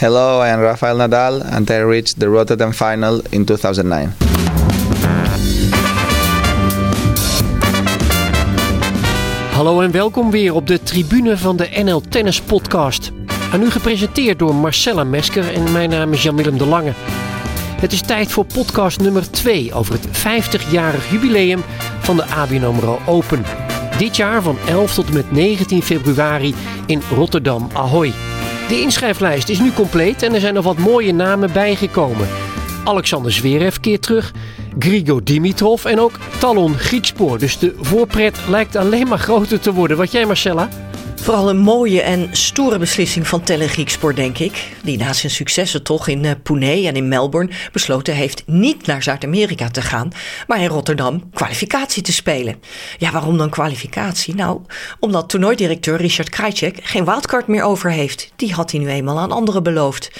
Hello, I am Rafael Nadal and I reached the Rotterdam final in 2009. Hallo en welkom weer op de tribune van de NL Tennis Podcast. En nu gepresenteerd door Marcella Mesker en mijn naam is Jan-Willem de Lange. Het is tijd voor podcast nummer 2 over het 50-jarig jubileum van de ABN AMRO Open. Dit jaar van 11 tot en met 19 februari in Rotterdam Ahoy. De inschrijflijst is nu compleet en er zijn nog wat mooie namen bijgekomen. Alexander Zverev keert terug, Grigor Dimitrov en ook Talon Griekspoor. Dus de voorpret lijkt alleen maar groter te worden. Wat jij Marcella? Vooral een mooie en stoere beslissing van Telegriekspoor, denk ik. Die na zijn successen toch in uh, Pune en in Melbourne besloten heeft niet naar Zuid-Amerika te gaan, maar in Rotterdam kwalificatie te spelen. Ja, waarom dan kwalificatie? Nou, omdat toernooidirecteur Richard Krajcek geen wildcard meer over heeft. Die had hij nu eenmaal aan anderen beloofd.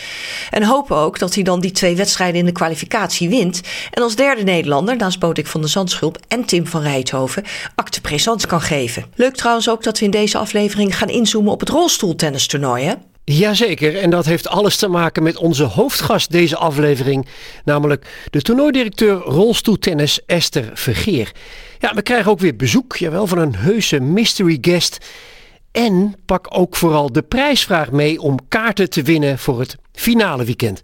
En hopen ook dat hij dan die twee wedstrijden in de kwalificatie wint. En als derde Nederlander, naast Botik van de Zandschulp en Tim van Rijthoven, acte présence kan geven. Leuk trouwens ook dat we in deze aflevering gaan inzoomen op het rolstoeltennistoernooi, hè? Jazeker, en dat heeft alles te maken met onze hoofdgast deze aflevering, namelijk de toernooidirecteur rolstoeltennis Esther Vergeer. Ja, we krijgen ook weer bezoek, jawel, van een heuse mystery guest. En pak ook vooral de prijsvraag mee om kaarten te winnen voor het finale weekend.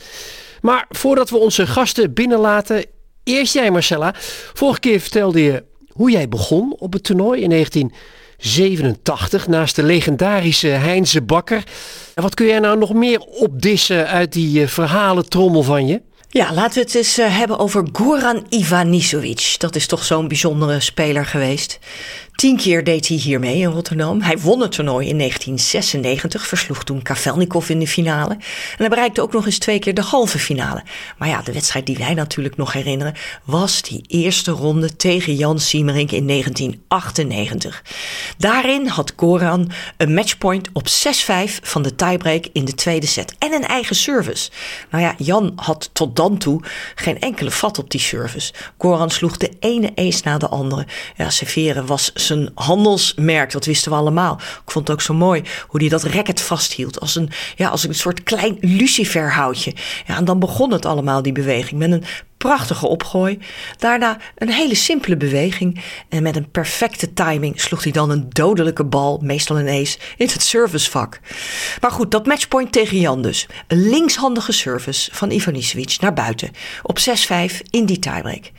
Maar voordat we onze gasten binnenlaten, eerst jij Marcella. Vorige keer vertelde je hoe jij begon op het toernooi in 19... 87 naast de legendarische Heinze Bakker. En wat kun jij nou nog meer opdissen uit die uh, verhalen trommel van je? Ja, laten we het eens uh, hebben over Goran Ivanisevic. Dat is toch zo'n bijzondere speler geweest. Tien keer deed hij hier mee in Rotterdam. Hij won het toernooi in 1996, versloeg toen Kavelnikov in de finale. En hij bereikte ook nog eens twee keer de halve finale. Maar ja, de wedstrijd die wij natuurlijk nog herinneren was die eerste ronde tegen Jan Siemerink in 1998. Daarin had Goran een matchpoint op 6-5 van de tiebreak in de tweede set en een eigen service. Nou ja, Jan had tot dan toe geen enkele vat op die service. Goran sloeg de ene ace na de andere. Ja, serveren was zijn handelsmerk, dat wisten we allemaal. Ik vond het ook zo mooi hoe hij dat racket vasthield. Als een, ja, als een soort klein luciferhoutje. Ja, en dan begon het allemaal, die beweging, met een prachtige opgooi. Daarna een hele simpele beweging. En met een perfecte timing sloeg hij dan een dodelijke bal, meestal een ace, in het servicevak. Maar goed, dat matchpoint tegen Jan dus. Een linkshandige service van Ivanisevic naar buiten. Op 6-5 in die tiebreak.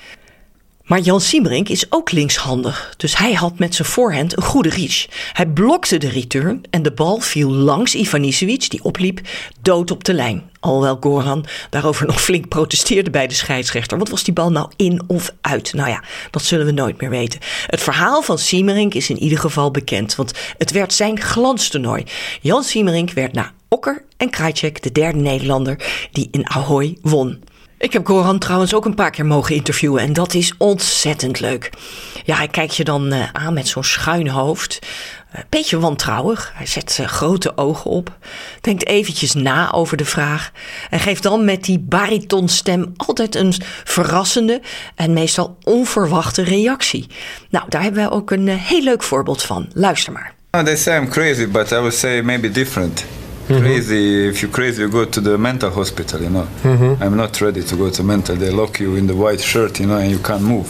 Maar Jan Siemerink is ook linkshandig, dus hij had met zijn voorhand een goede reach. Hij blokte de return en de bal viel langs Ivanisevic, die opliep, dood op de lijn. Alhoewel Goran daarover nog flink protesteerde bij de scheidsrechter. Wat was die bal nou in of uit? Nou ja, dat zullen we nooit meer weten. Het verhaal van Siemerink is in ieder geval bekend, want het werd zijn glanstoernooi. Jan Siemerink werd na Okker en Krajcek de derde Nederlander die in Ahoy won. Ik heb Goran trouwens ook een paar keer mogen interviewen en dat is ontzettend leuk. Ja, hij kijkt je dan uh, aan met zo'n schuin hoofd. Een uh, beetje wantrouwig. Hij zet uh, grote ogen op. Denkt eventjes na over de vraag. En geeft dan met die baritonstem altijd een verrassende en meestal onverwachte reactie. Nou, daar hebben we ook een heel leuk voorbeeld van. Luister maar. they say I'm crazy, but I would say maybe different. Mm-hmm. crazy if you're crazy you go to the mental hospital you know mm-hmm. i'm not ready to go to mental they lock you in the white shirt you know and you can't move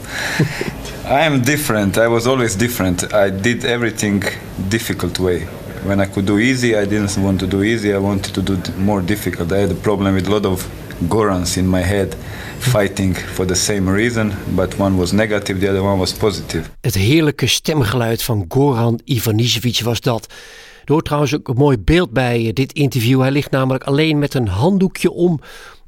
i am different i was always different i did everything difficult way when i could do easy i didn't want to do easy i wanted to do more difficult i had a problem with a lot of gorans in my head fighting for the same reason, but one was negative, the other one was positive. Het heerlijke stemgeluid van Goran Ivanisevic was dat. Hoort trouwens ook een mooi beeld bij eh, dit interview. Hij ligt namelijk alleen met een handdoekje om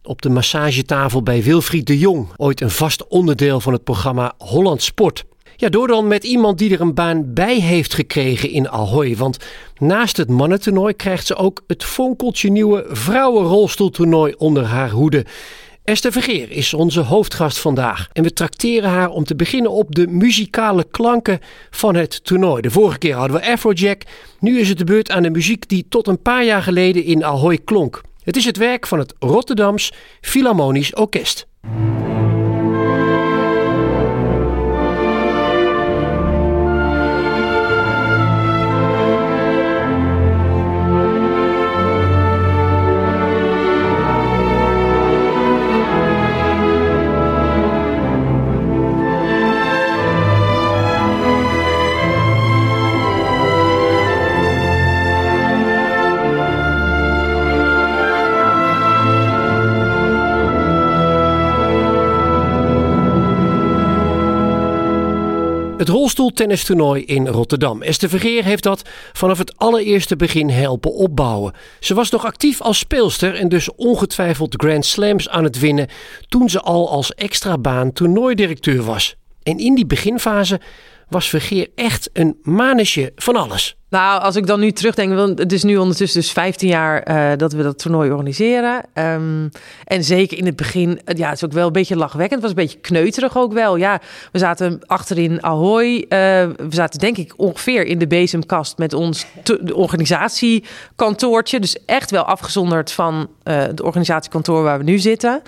op de massagetafel bij Wilfried de Jong. Ooit een vast onderdeel van het programma Holland Sport. Ja, door dan met iemand die er een baan bij heeft gekregen in Ahoy. Want naast het mannentoernooi krijgt ze ook het fonkeltje nieuwe vrouwenrolstoeltoernooi onder haar hoede. Esther Vergeer is onze hoofdgast vandaag. En we trakteren haar om te beginnen op de muzikale klanken van het toernooi. De vorige keer hadden we Afrojack. Nu is het de beurt aan de muziek die tot een paar jaar geleden in Ahoy klonk. Het is het werk van het Rotterdams Philharmonisch Orkest. Rolstoeltennistoernooi in Rotterdam. Esther Vergeer heeft dat vanaf het allereerste begin helpen opbouwen. Ze was nog actief als speelster en dus ongetwijfeld Grand Slams aan het winnen toen ze al als extra baan toernooidirecteur was. En in die beginfase was Vergeer echt een manetje van alles. Nou, als ik dan nu terugdenk, want het is nu ondertussen dus 15 jaar uh, dat we dat toernooi organiseren. Um, en zeker in het begin, ja, het is ook wel een beetje lachwekkend. Het was een beetje kneuterig ook wel. Ja, we zaten achterin Ahoy. Uh, we zaten denk ik ongeveer in de bezemkast met ons organisatiekantoortje. Dus echt wel afgezonderd van het organisatiekantoor waar we nu zitten.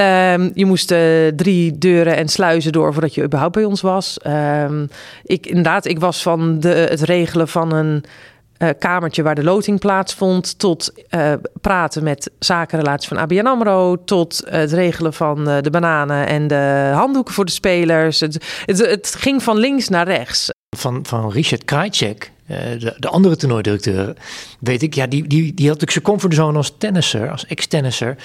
Um, je moest uh, drie deuren en sluizen door voordat je überhaupt bij ons was. Um, ik, inderdaad, ik was van de, het regelen van een uh, kamertje waar de loting plaatsvond... tot uh, praten met zakenrelaties van ABN AMRO... tot het regelen van de bananen en de handdoeken voor de spelers. Het, het, ging van links naar rechts. Van, van Richard Krajcek, de, de, andere toernooidirecteur, weet ik... ja, die, die, die had natuurlijk zijn comfortzone als tennisser, als ex-tennisser...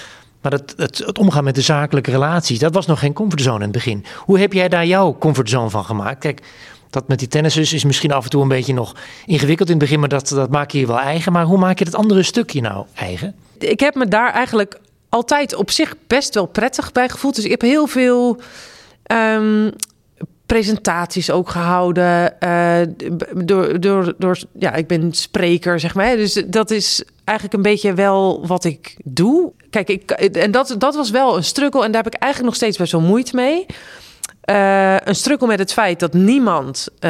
Maar het, het, omgaan met de zakelijke relaties, dat was nog geen comfortzone in het begin. Hoe heb jij daar jouw comfortzone van gemaakt? Kijk, dat met die tennissers is misschien af en toe een beetje nog ingewikkeld in het begin, maar dat, dat maak je je wel eigen. Maar hoe maak je dat andere stukje nou eigen? Ik heb me daar eigenlijk altijd op zich best wel prettig bij gevoeld. Dus ik heb heel veel um, presentaties ook gehouden. Uh, door, door, door, ja, ik ben spreker, zeg maar. Dus dat is eigenlijk een beetje wel wat ik doe. Kijk, ik, en dat, dat was wel een struggle. En daar heb ik eigenlijk nog steeds best wel moeite mee. Uh, een struggle met het feit dat niemand, uh,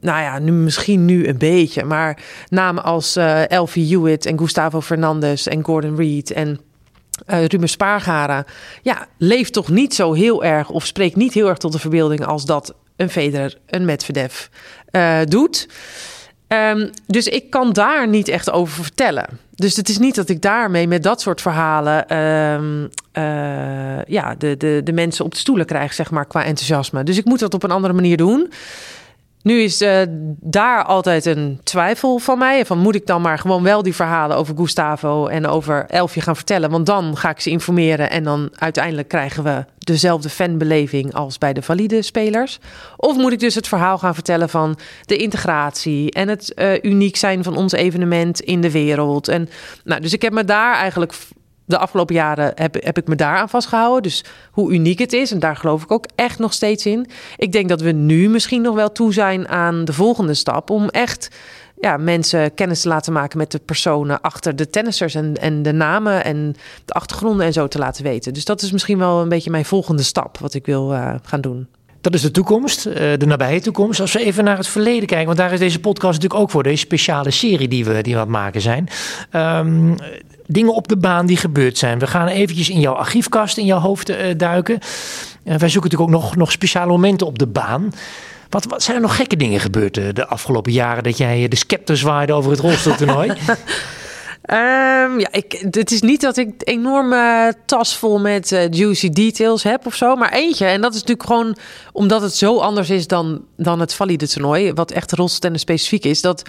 nou ja, nu, misschien nu een beetje, maar namen als uh, Elfie Hewitt en Gustavo Fernandez en Gordon Reed en uh, Ruben Spaargaren, ja, leeft toch niet zo heel erg of spreekt niet heel erg tot de verbeelding als dat een Federer, een Medvedev uh, doet. Um, dus ik kan daar niet echt over vertellen. Dus het is niet dat ik daarmee met dat soort verhalen um, uh, ja, de, de, de mensen op de stoelen krijg, zeg maar, qua enthousiasme. Dus ik moet dat op een andere manier doen. Nu is uh, daar altijd een twijfel van mij. Van moet ik dan maar gewoon wel die verhalen over Gustavo en over Elfje gaan vertellen? Want dan ga ik ze informeren en dan uiteindelijk krijgen we dezelfde fanbeleving als bij de valide spelers. Of moet ik dus het verhaal gaan vertellen van de integratie en het uh, uniek zijn van ons evenement in de wereld? En nou, dus ik heb me daar eigenlijk de afgelopen jaren heb, heb ik me daaraan vastgehouden. Dus hoe uniek het is. En daar geloof ik ook echt nog steeds in. Ik denk dat we nu misschien nog wel toe zijn aan de volgende stap. Om echt ja, mensen kennis te laten maken met de personen achter de tennissers. En, en de namen en de achtergronden en zo te laten weten. Dus dat is misschien wel een beetje mijn volgende stap. Wat ik wil uh, gaan doen. Dat is de toekomst, de nabije toekomst. Als we even naar het verleden kijken, want daar is deze podcast natuurlijk ook voor, deze speciale serie die we, die we aan het maken zijn. Um, dingen op de baan die gebeurd zijn. We gaan eventjes in jouw archiefkast, in jouw hoofd uh, duiken. Uh, wij zoeken natuurlijk ook nog, nog speciale momenten op de baan. Wat, wat zijn er nog gekke dingen gebeurd uh, de afgelopen jaren dat jij de scepter zwaaide over het rolstoeltoernooi? Um, ja, ik, het is niet dat ik enorme tas vol met uh, juicy details heb of zo. Maar eentje. En dat is natuurlijk gewoon omdat het zo anders is dan, dan het valide toernooi. Wat echt rolstoeltennis specifiek is. Dat,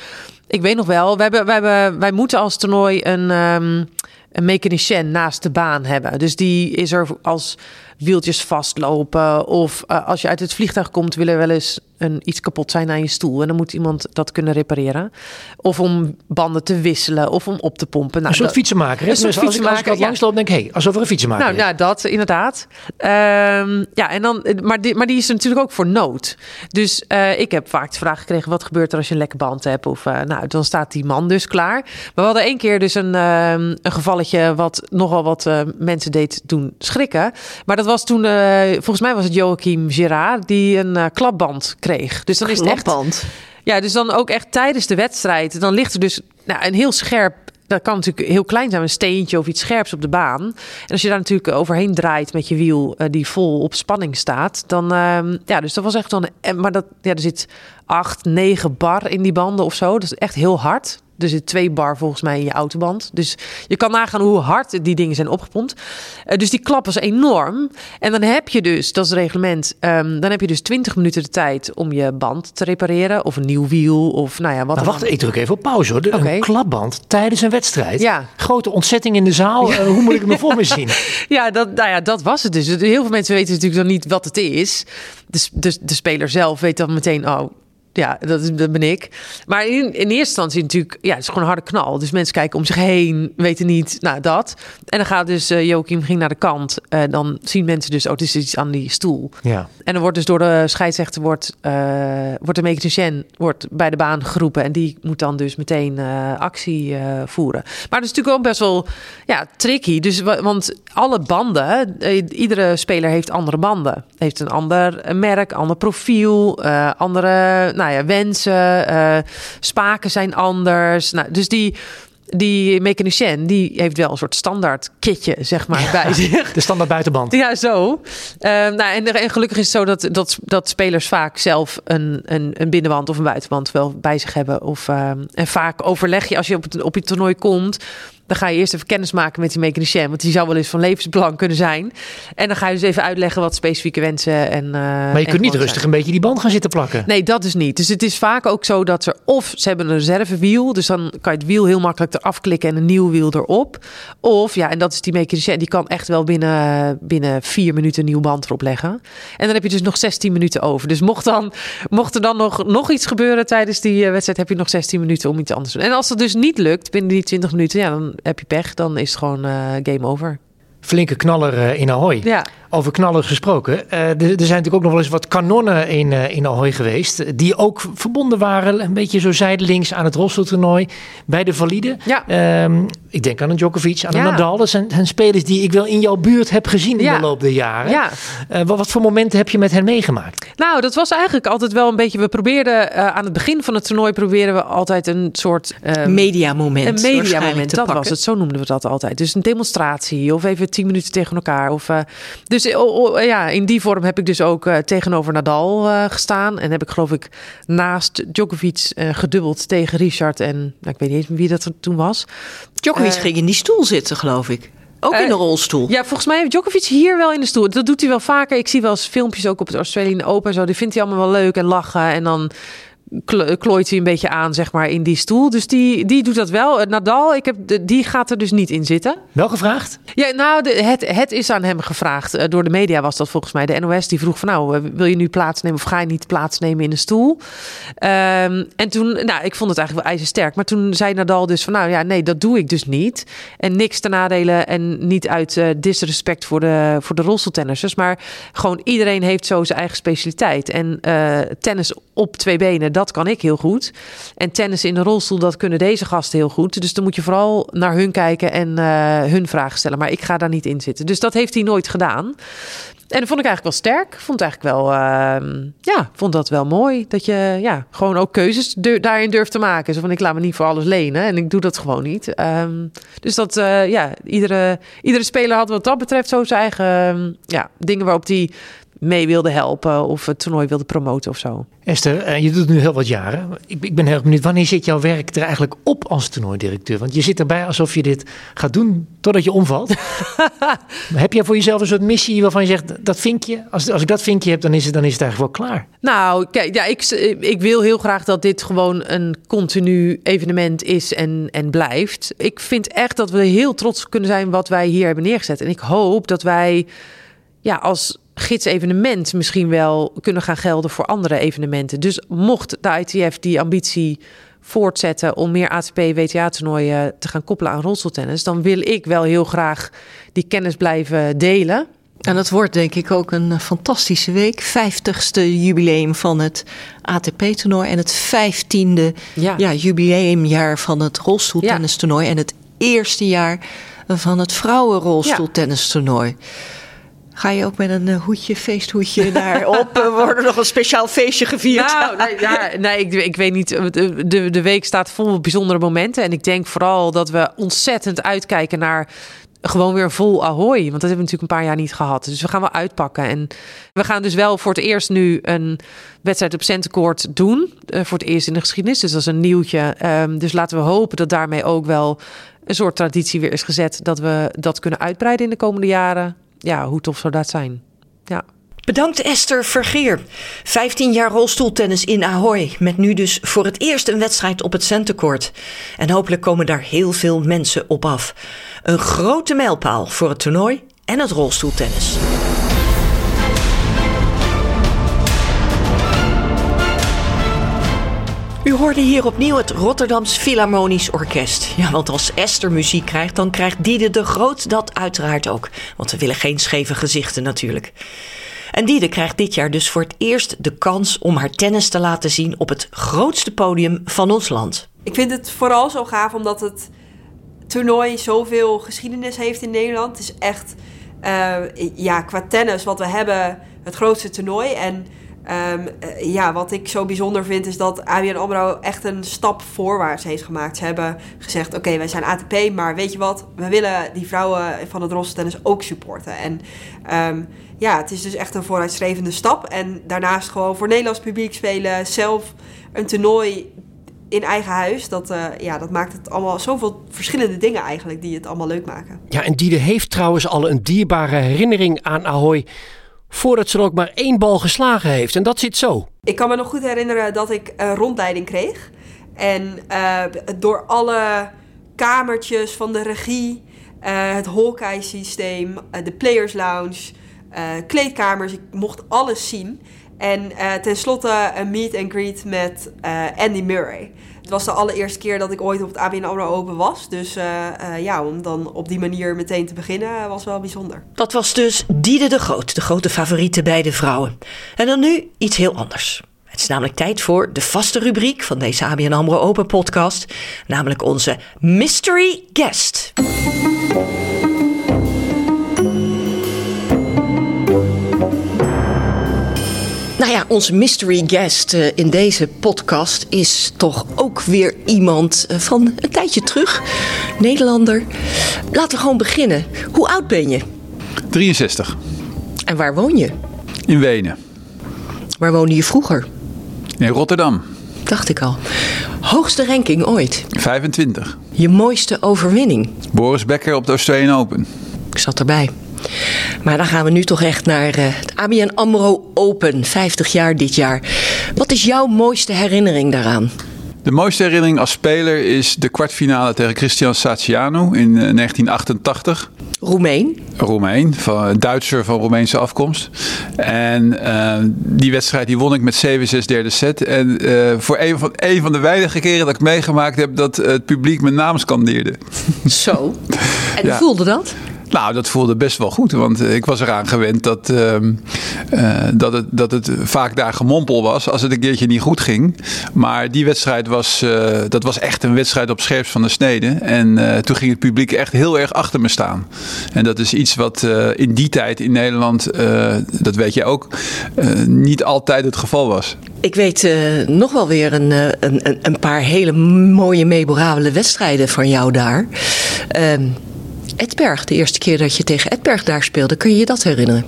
ik weet nog wel, wij, hebben, wij, hebben, wij moeten als toernooi een, um, een mechanicien naast de baan hebben. Dus die is er als wieltjes vastlopen. Of uh, als je uit het vliegtuig komt, willen wel eens een, iets kapot zijn aan je stoel. En dan moet iemand dat kunnen repareren. Of om banden te wisselen of om op te pompen. Nou, een soort fietsenmaker. Een soort dus fietsenmaker, als ik, als ik langsloop, denk ik, hé, hey, alsof er een fietsenmaker nou, is. Nou, dat inderdaad. Um, ja, en dan, maar, die, maar die is er natuurlijk ook voor nood. Dus uh, ik heb vaak de vraag gekregen, wat gebeurt er als je een lekke band hebt? Of uh, nou, dan staat die man dus klaar. Maar we hadden één keer dus een, uh, een gevalletje wat nogal wat uh, mensen deed doen schrikken. Maar dat was toen, volgens mij was het Joachim Girard, die een klapband kreeg. Dus dan is het echt. Ja, dus dan ook echt tijdens de wedstrijd. Dan ligt er dus nou, een heel scherp. Dat kan natuurlijk heel klein zijn, een steentje of iets scherps op de baan. En als je daar natuurlijk overheen draait met je wiel uh, die vol op spanning staat, dan uh, ja, dus dat was echt dan. Maar dat ja, er zit 8, 9 bar in die banden of zo. Dat is echt heel hard. Er zit twee bar volgens mij in je autoband. Dus je kan nagaan hoe hard die dingen zijn opgepompt. Uh, dus die klap was enorm. En dan heb je dus, dat is het reglement, um, dan heb je dus 20 minuten de tijd om je band te repareren. Of een nieuw wiel. Of nou ja, wat. Nou, wacht, ik druk even op pauze hoor. De, okay. Een klapband tijdens een wedstrijd. Ja. Grote ontzetting in de zaal. Ja. Uh, hoe moet ik me voor me zien? ja, dat, nou ja, dat was het dus. Heel veel mensen weten natuurlijk dan niet wat het is. De, de, de speler zelf weet dan meteen, oh ja, dat, is, dat ben ik. Maar in, in eerste instantie natuurlijk, ja, het is gewoon een harde knal. Dus mensen kijken om zich heen, weten niet, nou dat. En dan gaat dus, uh, Joachim ging naar de kant. Uh, dan zien mensen dus, oh, het is iets aan die stoel. Ja. En dan wordt dus door de scheidsrechter, wordt, uh, wordt de mechanicien wordt bij de baan geroepen. En die moet dan dus meteen actie voeren. Maar dat is natuurlijk ook best wel, ja, tricky. Dus, want alle banden, iedere speler heeft andere banden. Heeft een ander merk, ander profiel, andere, nou nou ja, wensen, uh, spaken zijn anders. Nou, dus die, die mechanicien, die heeft wel een soort standaard kitje, zeg maar, bij zich. De standaard buitenband. Ja, zo. Uh, nou, en, en, gelukkig is het zo dat, dat, dat spelers vaak zelf een, een, een binnenband of een buitenband wel bij zich hebben. Of, uh, en vaak overleg je als je op, het, op je toernooi komt dan ga je eerst even kennis maken met die mechanicien. Want die zou wel eens van levensbelang kunnen zijn. En dan ga je dus even uitleggen wat specifieke wensen en. Uh, maar je kunt niet rustig een beetje die band gaan zitten plakken. Nee, dat is niet. Dus het is vaak ook zo dat ze of ze hebben een reservewiel. Dus dan kan je het wiel heel makkelijk eraf klikken en een nieuw wiel erop. Of ja, en dat is die mechanicien. Die kan echt wel binnen, binnen vier minuten een nieuw band erop leggen. En dan heb je dus nog 16 minuten over. Dus mocht, dan, mocht er dan nog, nog iets gebeuren tijdens die eh, wedstrijd, heb je nog 16 minuten om iets anders te doen. En als dat dus niet lukt binnen die 20 minuten, ja, dan heb je pech, dan is het gewoon uh, game over. Flinke knaller uh, in Ahoy. Ja. Over knallers gesproken. Uh, er, er, zijn natuurlijk ook nog wel eens wat kanonnen in, uh, in Ahoy geweest. Die ook verbonden waren, een beetje zo zijdelings aan het rolstoeltoernooi. Bij de valide. Ja. Um, ik denk aan een Djokovic, aan een Nadal. Dat zijn, zijn, spelers die ik wel in jouw buurt heb gezien in de loop der jaren. Ja. Uh, wat, wat, voor momenten heb je met hen meegemaakt? Nou, dat was eigenlijk altijd wel een beetje... We probeerden aan het begin van het toernooi... proberen we altijd een soort... Um, mediamoment. Een mediamoment, dat was het. Zo noemden we dat altijd. Dus een demonstratie of even tien minuten tegen elkaar. Of, dus dus ja, in die vorm heb ik dus ook uh, tegenover Nadal uh, gestaan. En heb ik geloof ik naast Djokovic gedubbeld tegen Richard. En nou, ik weet niet eens wie dat toen was. Djokovic ging in die stoel zitten, geloof ik. Ook in de rolstoel. Ja, volgens mij heeft Djokovic hier wel in de stoel. Dat doet hij wel vaker. Ik zie wel eens filmpjes ook op het Australian Open. Zo. Die vindt hij allemaal wel leuk en lachen. En dan klooit hij een beetje aan, zeg maar, in die stoel. Dus die, die doet dat wel. Nadal, ik heb, die gaat er dus niet in zitten. Wel gevraagd? Ja, nou, de, het, het is aan hem gevraagd. Eh, door de media was dat volgens mij. De NOS die vroeg van, nou, eh, wil je nu plaatsnemen of ga je niet plaatsnemen in de stoel? Um, en toen, nou, ik vond het eigenlijk wel ijzersterk. Maar toen zei Nadal dus van, nou ja, nee, dat doe ik dus niet. En niks te nadelen en niet uit uh, disrespect voor de, voor de rolstoeltennissers. Maar gewoon iedereen heeft zo zijn eigen specialiteit. En uh, tennis op twee benen, dat kan ik heel goed. En tennis in de rolstoel, dat kunnen deze gasten heel goed. Dus dan moet je vooral naar hun kijken en uh, hun vragen stellen. Maar ik ga daar niet in zitten. Dus dat heeft hij nooit gedaan. En dat vond ik eigenlijk wel sterk. Vond eigenlijk wel, uh, ja, vond dat wel mooi. Dat je ja, gewoon ook keuzes daarin durft te maken. Zo van ik laat me niet voor alles lenen en ik doe dat gewoon niet. Um, dus dat, uh, ja, iedere, iedere speler had wat dat betreft zo zijn eigen ja, dingen waarop die mee wilde helpen of het toernooi wilde promoten of zo. Esther, eh, je doet het nu heel wat jaren. Ik, ik ben heel benieuwd, wanneer zit jouw werk er eigenlijk op als toernooidirecteur? Want je zit erbij alsof je dit gaat doen totdat je omvalt. heb jij voor jezelf een soort missie waarvan je zegt, dat vinkje, als, als ik dat vinkje heb, dan is het, dan is het eigenlijk wel klaar? Nou, kijk, ja, ik, ik wil heel graag dat dit gewoon een continu evenement is en, en blijft. Ik vind echt dat we heel trots kunnen zijn wat wij hier hebben neergezet. En ik hoop dat wij ja, als gids-evenement misschien wel kunnen gaan gelden voor andere evenementen. Dus mocht de ITF die ambitie voortzetten om meer ATP-WTA-toernooien te gaan koppelen aan rolstoeltennis, dan wil ik wel heel graag die kennis blijven delen. En dat wordt denk ik ook een fantastische week. 50ste jubileum van het ATP-toernooi en het 15e ja. ja. jubileumjaar van het rolstoeltennistoernooi en het eerste jaar van het vrouwenrolstoeltennistoernooi. Ja. Ga je ook met een uh, hoedje, feesthoedje daarop? uh, wordt er nog een speciaal feestje gevierd? Nou, nee, ja, nee ik, ik weet niet. De, de week staat vol bijzondere momenten. En ik denk vooral dat we ontzettend uitkijken naar gewoon weer vol ahoy. Want dat hebben we natuurlijk een paar jaar niet gehad. Dus we gaan wel uitpakken. En we gaan dus wel voor het eerst nu een wedstrijd op Centenkoord doen. Uh, voor het eerst in de geschiedenis. Dus dat is een nieuwtje. Um, dus laten we hopen dat daarmee ook wel een soort traditie weer is gezet. Dat we dat kunnen uitbreiden in de komende jaren. Ja, hoe tof zou dat zijn? Ja. Bedankt Esther Vergeer. 15 jaar rolstoeltennis in Ahoy. Met nu dus voor het eerst een wedstrijd op het centercourt. En hopelijk komen daar heel veel mensen op af. Een grote mijlpaal voor het toernooi en het rolstoeltennis. Hoorde hier opnieuw het Rotterdams Philharmonisch Orkest. Ja, want als Esther muziek krijgt, dan krijgt Diede de Groot dat uiteraard ook. Want we willen geen scheve gezichten natuurlijk. En Diede krijgt dit jaar dus voor het eerst de kans om haar tennis te laten zien op het grootste podium van ons land. Ik vind het vooral zo gaaf omdat het toernooi zoveel geschiedenis heeft in Nederland. Het is echt, uh, ja, qua tennis wat we hebben, het grootste toernooi. En um, ja, wat ik zo bijzonder vind is dat ABN AMRO echt een stap voorwaarts heeft gemaakt. Ze hebben gezegd, oké, wij zijn ATP, maar weet je wat? We willen die vrouwen van het rolstoeltennis ook supporten. En um, ja, het is dus echt een vooruitstrevende stap. En daarnaast gewoon voor Nederlands publiek spelen, zelf een toernooi in eigen huis. Dat, uh, ja, dat maakt het allemaal zoveel verschillende dingen eigenlijk die het allemaal leuk maken. Ja, en Diede heeft trouwens al een dierbare herinnering aan Ahoy. Voordat ze er ook maar één bal geslagen heeft. En dat zit zo. Ik kan me nog goed herinneren dat ik een rondleiding kreeg. En uh, door alle kamertjes van de regie, uh, het Hawkeye systeem, de Players Lounge, kleedkamers, ik mocht alles zien. En tenslotte een meet and greet met Andy Murray. Het was de allereerste keer dat ik ooit op het ABN AMRO Open was. Dus uh, ja, om dan op die manier meteen te beginnen was wel bijzonder. Dat was dus Diede de Groot, de grote favoriete bij de vrouwen. En dan nu iets heel anders. Het is namelijk tijd voor de vaste rubriek van deze ABN AMRO Open podcast. Namelijk onze Mystery Guest. Nou ja, onze mystery guest uh, in deze podcast is toch ook weer iemand uh, van een tijdje terug. Nederlander. Laten we gewoon beginnen. Hoe oud ben je? 63. En waar woon je? In Wenen. Waar woonde je vroeger? In Rotterdam. Dacht ik al. Hoogste ranking ooit? 25. Je mooiste overwinning? Boris Becker op de Australian Open. Ik zat erbij. Maar dan gaan we nu toch echt naar uh, het ABN AMRO Open. 50 jaar dit jaar. Wat is jouw mooiste herinnering daaraan? De mooiste herinnering als speler is de kwartfinale tegen Cristian Sacianu in 1988. Roemeen? Roemeen, van, Duitser van Roemeense afkomst. En uh, die wedstrijd die won ik met 7-6 derde set. En uh, voor een van, een van de weinige keren dat ik meegemaakt heb dat het publiek mijn naam scandeerde. Zo. En hoe voelde dat? Nou, dat voelde best wel goed. Want ik was eraan gewend dat, uh, uh, dat, het, dat het vaak daar gemompel was als het een keertje niet goed ging. Maar die wedstrijd was, uh, dat was echt een wedstrijd op scherps van de snede. En toen ging het publiek echt heel erg achter me staan. En dat is iets wat in die tijd in Nederland, dat weet je ook, niet altijd het geval was. Ik weet nog wel weer een, een, een paar hele mooie, memorabele wedstrijden van jou daar. Edberg, de eerste keer dat je tegen Edberg daar speelde. Kun je je dat herinneren?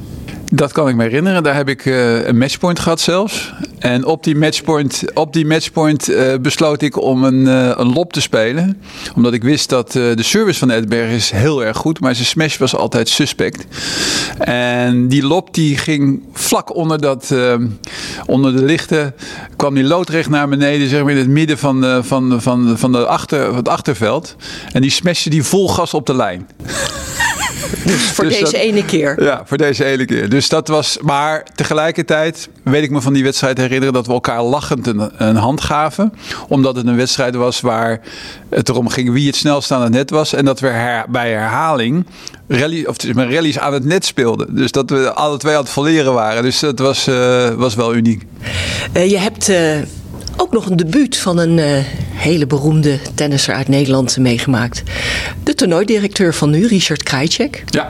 Dat kan ik me herinneren. Daar heb ik uh, een matchpoint gehad zelfs. En op die matchpoint, op die matchpoint uh, besloot ik om een, uh, een lob te spelen. Omdat ik wist dat de service van Edberg is heel erg goed. Maar zijn smash was altijd suspect. En die lob die ging vlak onder, dat, onder de lichten. Kwam die loodrecht naar beneden. Zeg maar in het midden van, van, van, van, de achter, het achterveld. En die smashte die vol gas op de lijn. Dus voor dus deze dat, ene keer. Ja, voor deze ene keer. Dus dat was. Maar tegelijkertijd weet ik me van die wedstrijd herinneren dat we elkaar lachend een, een hand gaven. Omdat het een wedstrijd was waar het erom ging wie het snelst aan het net was. En dat we her, bij herhaling rally, of rallies aan het net speelden. Dus dat we alle twee aan het volleren waren. Dus dat was, uh, was wel uniek. Uh, je hebt. Uh ook nog een debuut van een uh, hele beroemde tennisser uit Nederland meegemaakt. Toernooidirecteur van nu, Richard Krajcek. Ja.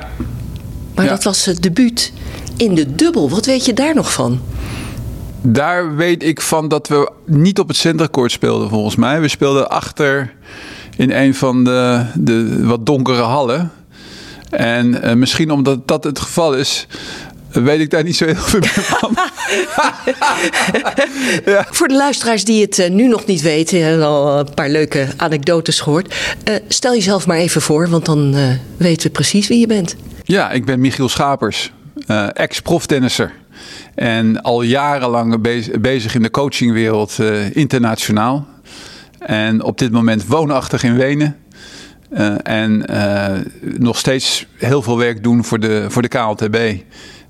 Maar ja. dat was het debuut in de dubbel. Wat weet je daar nog van? Daar weet ik van dat we niet op het centercourt speelden, volgens mij. We speelden achter in een van de, de wat donkere hallen. En uh, misschien omdat dat het geval is, weet ik daar niet zo heel veel van. ja. Voor de luisteraars die het uh, nu nog niet weten, en al een paar leuke anekdotes gehoord. Uh, stel jezelf maar even voor, want dan uh, weten we precies wie je bent. Ja, ik ben Michiel Schapers, ex-proftennisser. En al jarenlang bezig in de coachingwereld internationaal. En op dit moment woonachtig in Wenen. En nog steeds heel veel werk doen voor de, voor de KLTB.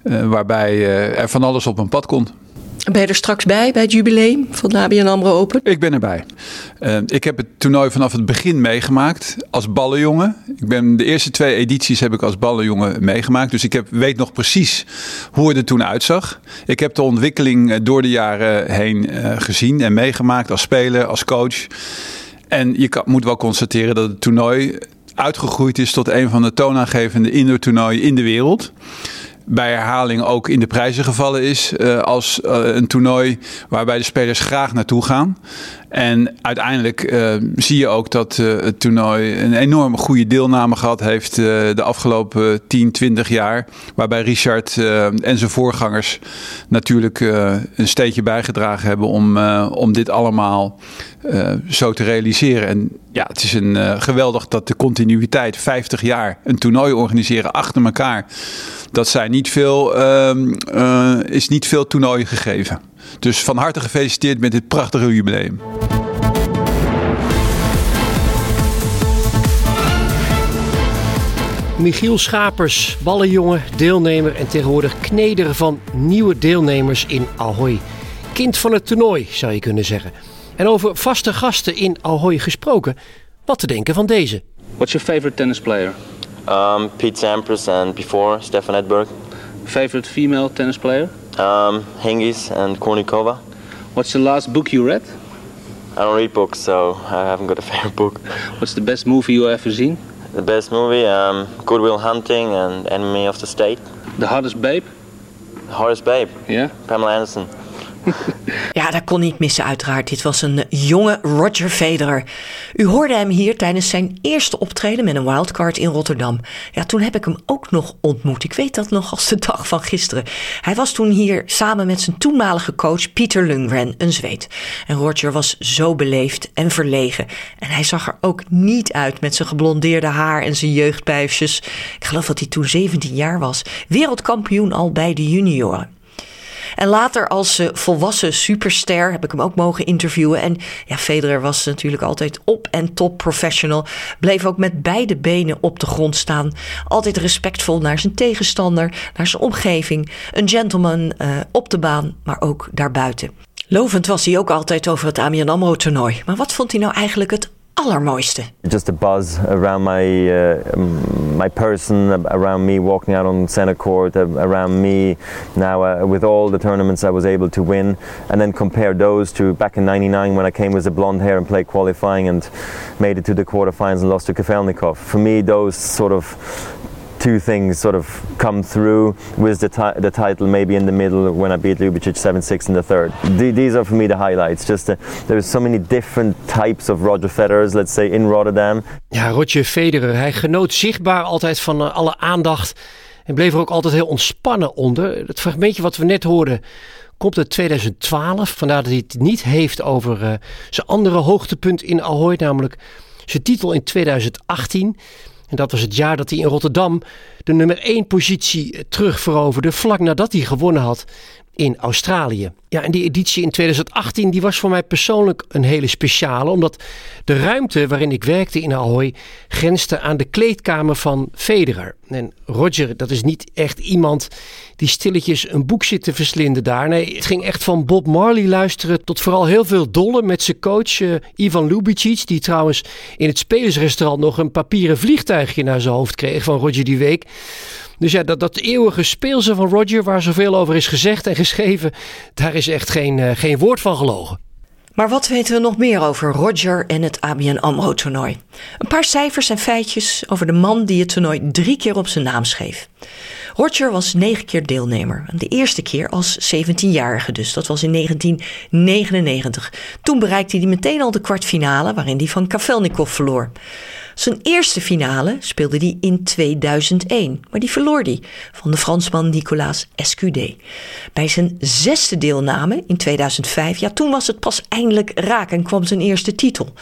Uh, waarbij er van alles op een pad komt. Ben je er straks bij, bij het jubileum van de ABN AMRO Open? Ik ben erbij. Uh, ik heb het toernooi vanaf het begin meegemaakt als ballenjongen. Ik ben de eerste twee edities heb ik als ballenjongen meegemaakt. Dus ik heb, weet nog precies hoe het er toen uitzag. Ik heb de ontwikkeling door de jaren heen uh, gezien en meegemaakt als speler, als coach. En je kan, moet wel constateren dat het toernooi uitgegroeid is tot een van de toonaangevende indoor toernooien in de wereld bij herhaling ook in de prijzen gevallen is uh, als uh, een toernooi waarbij de spelers graag naartoe gaan. En uiteindelijk uh, zie je ook dat het toernooi een enorme goede deelname gehad heeft de afgelopen 10, 20 jaar. Waarbij Richard en zijn voorgangers natuurlijk een steentje bijgedragen hebben om, om dit allemaal zo te realiseren. En ja, het is een, geweldig dat de continuïteit, 50 jaar, een toernooi organiseren achter elkaar dat zijn niet veel, uh, is niet veel toernooien gegeven. Dus van harte gefeliciteerd met dit prachtige jubileum. Michiel Schapers, ballenjongen, deelnemer en tegenwoordig kneder van nieuwe deelnemers in Ahoy. Kind van het toernooi, zou je kunnen zeggen. En over vaste gasten in Ahoy gesproken, wat te denken van deze. What's your favorite tennis player? Um, Pete Sampras and before Stefan Edberg. Favorite female tennis player? Um, Hingis and Kornikova. What's the last book you read? I don't read books, so I haven't got a favorite book. What's the best movie you ever seen? The best movie, um, Good Will Hunting and Enemy of the State. The hardest babe? The hardest babe? Yeah. Pamela Anderson. Ja, dat kon niet missen uiteraard. Dit was een jonge Roger Federer. U hoorde hem hier tijdens zijn eerste optreden met een wildcard in Rotterdam. Ja, toen heb ik hem ook nog ontmoet. Ik weet dat nog als de dag van gisteren. Hij was toen hier samen met zijn toenmalige coach Pieter Lundgren, een Zweed. En Roger was zo beleefd en verlegen. En hij zag er ook niet uit met zijn geblondeerde haar en zijn jeugdbuifjes. Ik geloof dat hij toen 17 jaar was. Wereldkampioen al bij de junioren. En later als uh, volwassen superster heb ik hem ook mogen interviewen. En ja, Federer was natuurlijk altijd op en top professional. Bleef ook met beide benen op de grond staan. Altijd respectvol naar zijn tegenstander, naar zijn omgeving. Een gentleman uh, op de baan, maar ook daarbuiten. Lovend was hij ook altijd over het ABN AMRO toernooi. Maar wat vond hij nou eigenlijk het allermooiste? Just a buzz around my uh, my person, around me walking out on center court, around me now uh, with all the tournaments I was able to win, and then compare those to back in '99 when I came with the blonde hair and played qualifying and made it to the quarterfinals and lost to Kafelnikov. For me, those sort of two things sort of come through with the, the title maybe in the middle when I beat Ljubicic 7-6 in the third. The these are for me the highlights. Just uh, there's so many different types of Roger Federers, let's say, in Rotterdam. Ja, Roger Federer, hij genoot zichtbaar altijd van uh, alle aandacht en bleef er ook altijd heel ontspannen onder. Het fragmentje wat we net hoorden komt uit 2012. Vandaar dat hij het niet heeft over uh, zijn andere hoogtepunt in Ahoy, namelijk zijn titel in 2018. En dat was het jaar dat hij in Rotterdam de nummer 1 positie terugveroverde, vlak nadat hij gewonnen had in Australië. Ja, en die editie in 2018 die was voor mij persoonlijk een hele speciale, omdat de ruimte waarin ik werkte in Ahoy grensde aan de kleedkamer van Federer. En Roger, dat is niet echt iemand die stilletjes een boek zit te verslinden daar. Nee, het ging echt van Bob Marley luisteren tot vooral heel veel dolle met zijn coach uh, Ivan Lubicic, die trouwens in het spelersrestaurant nog een papieren vliegtuigje naar zijn hoofd kreeg van Roger die week. Dus ja, dat, dat eeuwige speelse van Roger, waar zoveel over is gezegd en geschreven, daar is echt geen, uh, geen woord van gelogen. Maar wat weten we nog meer over Roger en het ABN AMRO-toernooi? Een paar cijfers en feitjes over de man die het toernooi drie keer op zijn naam schreef. Roger was negen keer deelnemer. De eerste keer als 17-jarige dus. Dat was in 1999. Toen bereikte hij meteen al de kwartfinale waarin hij van Kavelnikov verloor. Zijn eerste finale speelde hij in 2001, maar die verloor hij van de Fransman Nicolas Escudé. Bij zijn zesde deelname in 2005, ja, toen was het pas eindelijk raak en kwam zijn eerste titel.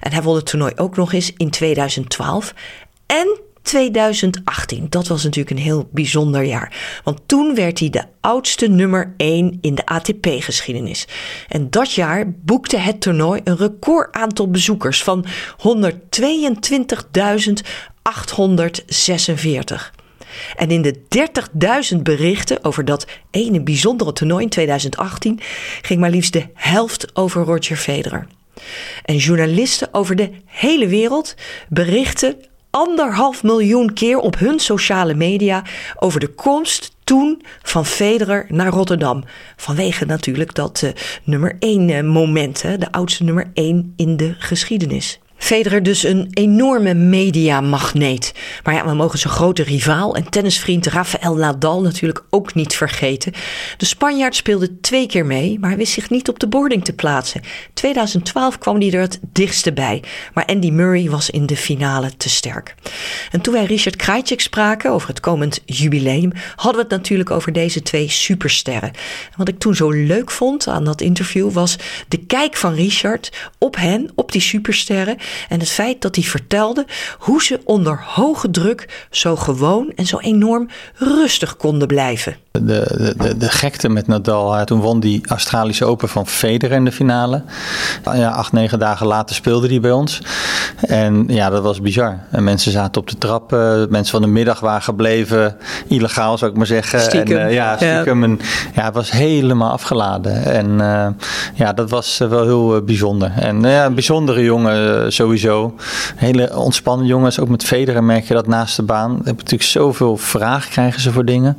En hij won het toernooi ook nog eens in 2012 en 2018. Dat was natuurlijk een heel bijzonder jaar. Want toen werd hij de oudste nummer 1 in de ATP-geschiedenis. En dat jaar boekte het toernooi een record aantal bezoekers van 122.846. En in de 30.000 berichten over dat ene bijzondere toernooi in 2018 ging maar liefst de helft over Roger Federer. En journalisten over de hele wereld berichten anderhalf miljoen keer op hun sociale media over de komst toen van Federer naar Rotterdam. Vanwege natuurlijk dat uh, nummer 1 uh, moment, hè, de oudste nummer 1 in de geschiedenis. Federer dus een enorme mediamagneet. Maar ja, we mogen zijn grote rivaal en tennisvriend Rafael Nadal natuurlijk ook niet vergeten. De Spanjaard speelde twee keer mee, maar wist zich niet op de boarding te plaatsen. 2012 kwam hij er het dichtste bij, maar Andy Murray was in de finale te sterk. En toen wij Richard Krajcik spraken over het komend jubileum, hadden we het natuurlijk over deze twee supersterren. En wat ik toen zo leuk vond aan dat interview was de kijk van Richard op hen, op die supersterren en het feit dat hij vertelde hoe ze onder hoge druk zo gewoon en zo enorm rustig konden blijven. De, de, de, gekte met Nadal. Toen won die Australische Open van Federer in de finale. Ja, acht, negen dagen later speelde hij bij ons. En ja, dat was bizar. En mensen zaten op de trap. mensen van de middag waren gebleven. Illegaal zou ik maar zeggen. Stiekem. En, uh, ja, stiekem. Ja. En, ja, het was helemaal afgeladen. En uh, ja, dat was wel heel bijzonder. En ja, een bijzondere jongen sowieso. Hele ontspannen jongens. Ook met Federer merk je dat naast de baan. Heb natuurlijk zoveel vragen krijgen ze voor dingen.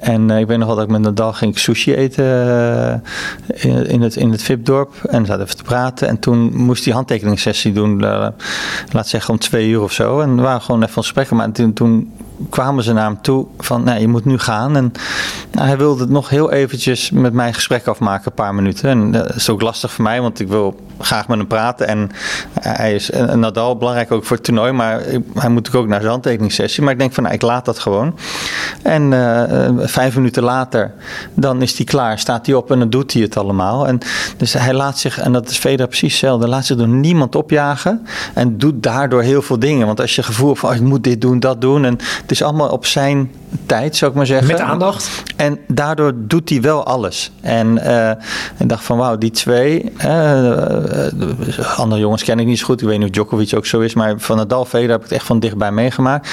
En uh, ik weet nog wel dat ik met Nadal ging sushi eten uh, in, het, in het VIP-dorp. En we zaten even te praten. En toen moest hij handtekeningssessie doen, uh, laat zeggen om twee uur of zo. En we waren gewoon even van gesprekken. Maar toen, toen kwamen ze naar hem toe van, nou, je moet nu gaan. En hij wilde het nog heel eventjes met mij gesprek afmaken, een paar minuten. En dat is ook lastig voor mij, want ik wil graag met hem praten. En hij is een Nadal belangrijk ook voor het toernooi, maar hij moet ook naar zijn handtekeningssessie. Maar ik denk van, nou, ik laat dat gewoon. En vijf minuten later, dan is hij klaar, staat hij op en dan doet hij het allemaal. En dus hij laat zich, en dat is Federer precies hetzelfde, laat zich door niemand opjagen. En doet daardoor heel veel dingen. Want als je gevoel van, oh, ik moet dit doen, dat doen. En het is allemaal op zijn tijd, zou ik maar zeggen. Met aandacht. En daardoor doet hij wel alles. En uh, ik dacht van, wauw, die twee, uh, andere jongens ken ik niet zo goed. Ik weet niet of Djokovic ook zo is, maar van Nadal Federer heb ik het echt van dichtbij meegemaakt.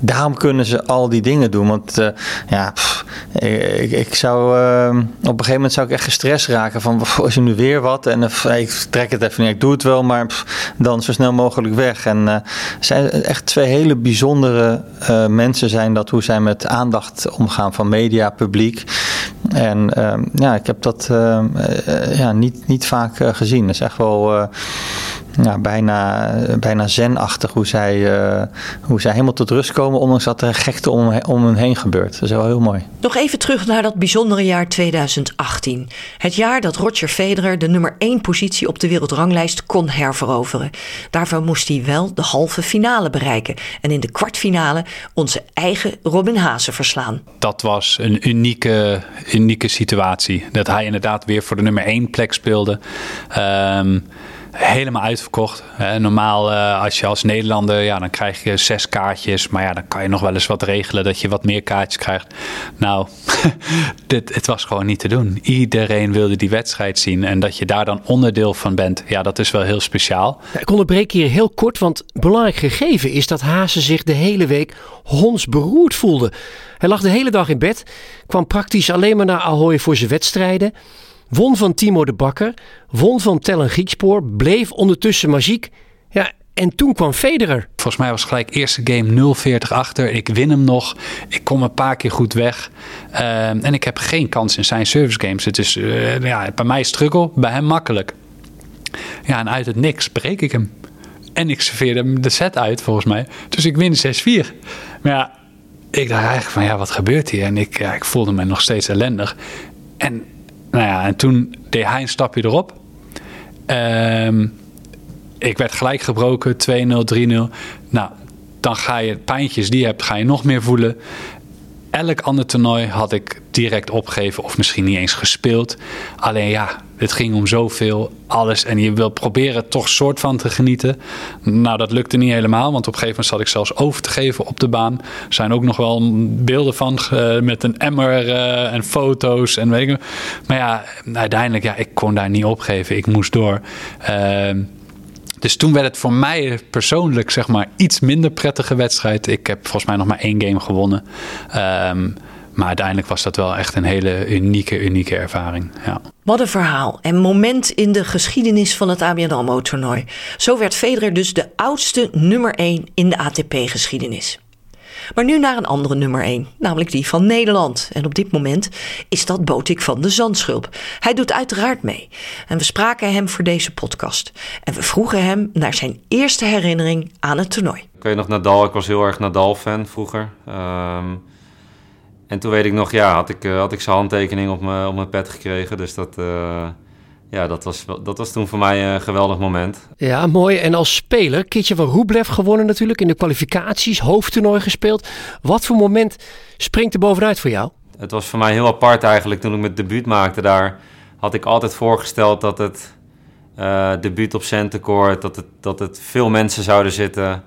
Daarom kunnen ze al die dingen doen. Want uh, ja, pff, ik, ik, zou uh, op een gegeven moment zou ik echt gestrest raken van is er nu weer wat en uh, ik trek het even niet, ik doe het wel, maar pff, dan zo snel mogelijk weg. En uh, zijn echt twee hele bijzondere mensen zijn dat hoe zij met aandacht omgaan van media, publiek. En ja, ik heb dat ja, niet, niet vaak gezien. Dat is echt wel ja, bijna, bijna zenachtig hoe zij, uh, hoe zij helemaal tot rust komen, ondanks dat er gekte om, om hen heen gebeurt. Dat is wel heel mooi. Nog even terug naar dat bijzondere jaar 2018. Het jaar dat Roger Federer de nummer 1 positie op de wereldranglijst kon herveroveren. Daarvoor moest hij wel de halve finale bereiken en in de kwartfinale onze eigen Robin Haase verslaan. Dat was een unieke, unieke situatie. Dat hij inderdaad weer voor de nummer 1 plek speelde. Um, helemaal uitverkocht. normaal uh, als je als Nederlander, ja, dan krijg je zes kaartjes. Maar ja, dan kan je nog wel eens wat regelen dat je wat meer kaartjes krijgt. Nou, dit, het was gewoon niet te doen. Iedereen wilde die wedstrijd zien. En dat je daar dan onderdeel van bent, ja, dat is wel heel speciaal. Ik onderbreek hier heel kort, want belangrijk gegeven is dat Haase zich de hele week hondsberoerd voelde. Hij lag de hele dag in bed, kwam praktisch alleen maar naar Ahoy voor zijn wedstrijden. Won van Timo de Bakker, won van Tellen Griekspoor, bleef ondertussen magiek. Ja, en toen kwam Federer. Volgens mij was gelijk eerste game 0-40 achter. Ik win hem nog. Ik kom een paar keer goed weg. Uh, en ik heb geen kans in zijn service games. Het is uh, ja, bij mij struggle, bij hem makkelijk. Ja, en uit het niks breek ik hem. En ik serveerde hem de set uit, volgens mij. Dus ik win 6-4. Maar ja, ik dacht eigenlijk van, ja, wat gebeurt hier? En ik, ik voelde me nog steeds ellendig. En nou ja, en toen deed hij een stapje erop. Um, ik werd gelijk gebroken, 2-0, 3-0. Nou, dan ga je pijntjes die je hebt, ga je nog meer voelen. Elk ander toernooi had ik direct opgegeven of misschien niet eens gespeeld. Alleen ja, het ging om zoveel, alles. En je wil proberen toch soort van te genieten. Nou, dat lukte niet helemaal, want op een gegeven moment zat ik zelfs over te geven op de baan. Er zijn ook nog wel beelden van uh, met een emmer uh, en foto's en weet ik Maar ja, uiteindelijk, ja, ik kon daar niet opgeven. Ik moest door. Uh, dus toen werd het voor mij persoonlijk zeg maar iets minder prettige wedstrijd. Ik heb volgens mij nog maar één game gewonnen. Um, maar uiteindelijk was dat wel echt een hele unieke, unieke ervaring. Ja. Wat een verhaal en moment in de geschiedenis van het ABN AMRO-toernooi. Zo werd Federer dus de oudste nummer 1 in de ATP-geschiedenis. Maar nu naar een andere nummer 1, namelijk die van Nederland. En op dit moment is dat Botik van de Zandschulp. Hij doet uiteraard mee. En we spraken hem voor deze podcast. En we vroegen hem naar zijn eerste herinnering aan het toernooi. Ik weet nog Nadal, ik was heel erg Nadal-fan vroeger. Um, en toen weet ik nog, ja, had ik, uh, had ik zijn handtekening op mijn, op mijn pet gekregen. Dus dat... Uh, ja, dat was, dat was toen voor mij een geweldig moment. Ja, mooi. En als speler, Kitje van Rublev gewonnen natuurlijk. In de kwalificaties, hoofdtoernooi gespeeld. Wat voor moment springt er bovenuit voor jou? Het was voor mij heel apart eigenlijk. Toen ik mijn debuut maakte daar, had ik altijd voorgesteld dat het uh, debuut op Centercourt, dat het, dat het veel mensen zouden zitten.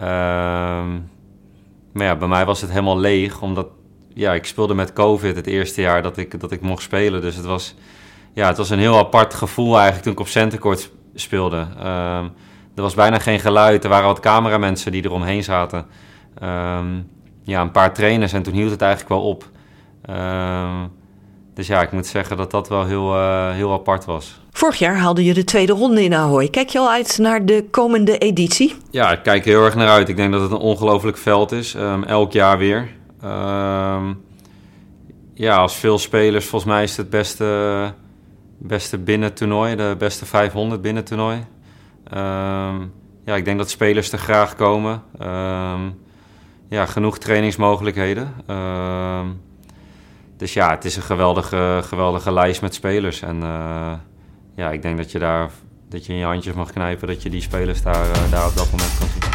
Uh, maar ja, bij mij was het helemaal leeg, omdat ja, ik speelde met COVID het eerste jaar dat ik, dat ik mocht spelen. Dus het was ja, het was een heel apart gevoel eigenlijk toen ik op Centercourt speelde. Um, er was bijna geen geluid. Er waren wat cameramensen die eromheen zaten. Um, ja, een paar trainers en toen hield het eigenlijk wel op. Um, dus ja, ik moet zeggen dat dat wel heel, uh, heel apart was. Vorig jaar haalde je de tweede ronde in Ahoy. Kijk je al uit naar de komende editie? Ja, ik kijk er heel erg naar uit. Ik denk dat het een ongelooflijk veld is. elk jaar weer. Ja, als veel spelers, volgens mij is het beste beste binnentoernooi, de beste 500 binnentoernooi. Um, ja, ik denk dat spelers er graag komen. Um, ja, genoeg trainingsmogelijkheden. Dus ja, het is een geweldige, geweldige lijst met spelers. En uh, ja, ik denk dat je daar dat je in je handjes mag knijpen dat je die spelers daar, uh, daar op dat moment kan zien.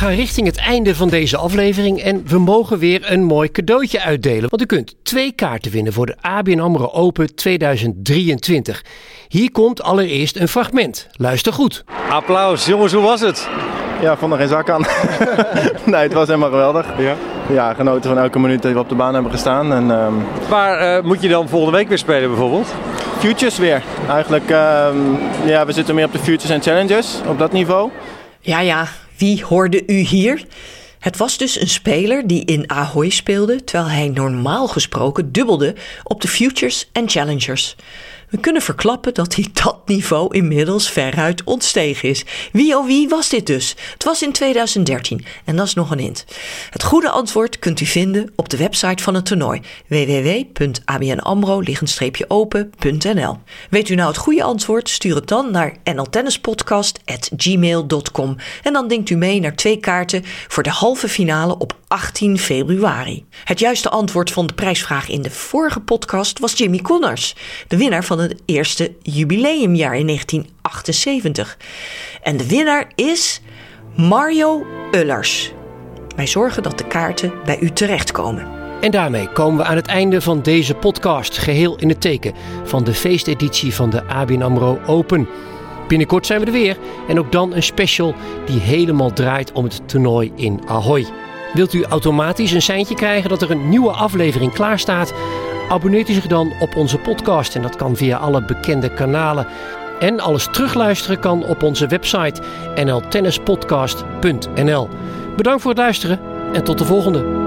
Gaan richting het einde van deze aflevering en we mogen weer een mooi cadeautje uitdelen. Want u kunt twee kaarten winnen voor de ABN AMRO Open 2023. Hier komt allereerst een fragment. Luister goed. Applaus. Jongens, hoe was het? Ja, vond er geen zak aan. nee, het was helemaal geweldig. Ja? Ja, genoten van elke minuut dat we op de baan hebben gestaan. En, um... Waar uh, moet je dan volgende week weer spelen bijvoorbeeld? Futures weer. Eigenlijk, um, ja, we zitten meer op de Futures en Challengers, op dat niveau. Ja, ja, wie hoorde u hier? Het was dus een speler die in Ahoy speelde, terwijl hij normaal gesproken dubbelde op de Futures en Challengers. We kunnen verklappen dat hij dat niveau inmiddels veruit ontstegen is. Wie oh wie was dit dus? Het was in 2013 en dat is nog een hint. Het goede antwoord kunt u vinden op de website van het toernooi www.abnamro-open.nl. Weet u nou het goede antwoord? Stuur het dan naar nltennispodcast@gmail.com en dan denkt u mee naar twee kaarten voor de halve finale op 18 februari. Het juiste antwoord van de prijsvraag in de vorige podcast was Jimmy Connors, de winnaar van het eerste jubileumjaar in 1978. En de winnaar is Mario Ullers. Wij zorgen dat de kaarten bij u terechtkomen. En daarmee komen we aan het einde van deze podcast, geheel in het teken van de feesteditie van de ABN AMRO Open. Binnenkort zijn we er weer en ook dan een special die helemaal draait om het toernooi in Ahoy. Wilt u automatisch een seintje krijgen dat er een nieuwe aflevering klaar staat? Abonneert u zich dan op onze podcast en dat kan via alle bekende kanalen. En alles terugluisteren kan op onze website nltennispodcast.nl. Bedankt voor het luisteren en tot de volgende.